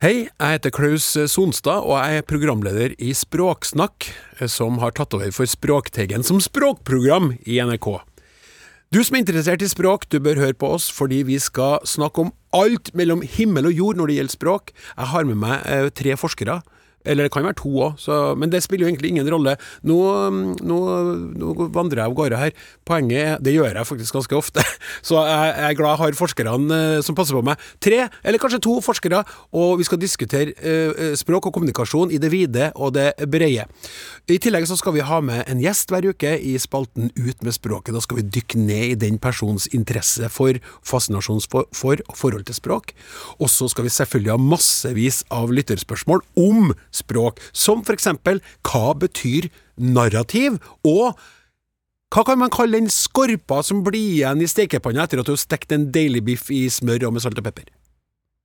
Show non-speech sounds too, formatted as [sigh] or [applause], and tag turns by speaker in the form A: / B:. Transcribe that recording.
A: Hei, jeg heter Klaus Sonstad, og jeg er programleder i Språksnakk, som har tatt over for Språkteigen som språkprogram i NRK. Du som er interessert i språk, du bør høre på oss, fordi vi skal snakke om alt mellom himmel og jord når det gjelder språk. Jeg har med meg eh, tre forskere eller det kan være to òg, men det spiller jo egentlig ingen rolle. Nå, nå, nå vandrer jeg av gårde her. Poenget er Det gjør jeg faktisk ganske ofte. [laughs] Så jeg, jeg er glad jeg har forskerne eh, som passer på meg. Tre, eller kanskje to forskere, og vi skal diskutere eh, språk og kommunikasjon i det vide og det brede. I tillegg så skal vi ha med en gjest hver uke i spalten Ut med språket. Da skal vi dykke ned i den persons interesse for, fascinasjon for og forhold til språk. Og så skal vi selvfølgelig ha massevis av lytterspørsmål om språk, som for eksempel hva betyr narrativ, og hva kan man kalle den skorpa som blir igjen i stekepanna etter at du har stekt en deilig biff i smør og med salt og pepper?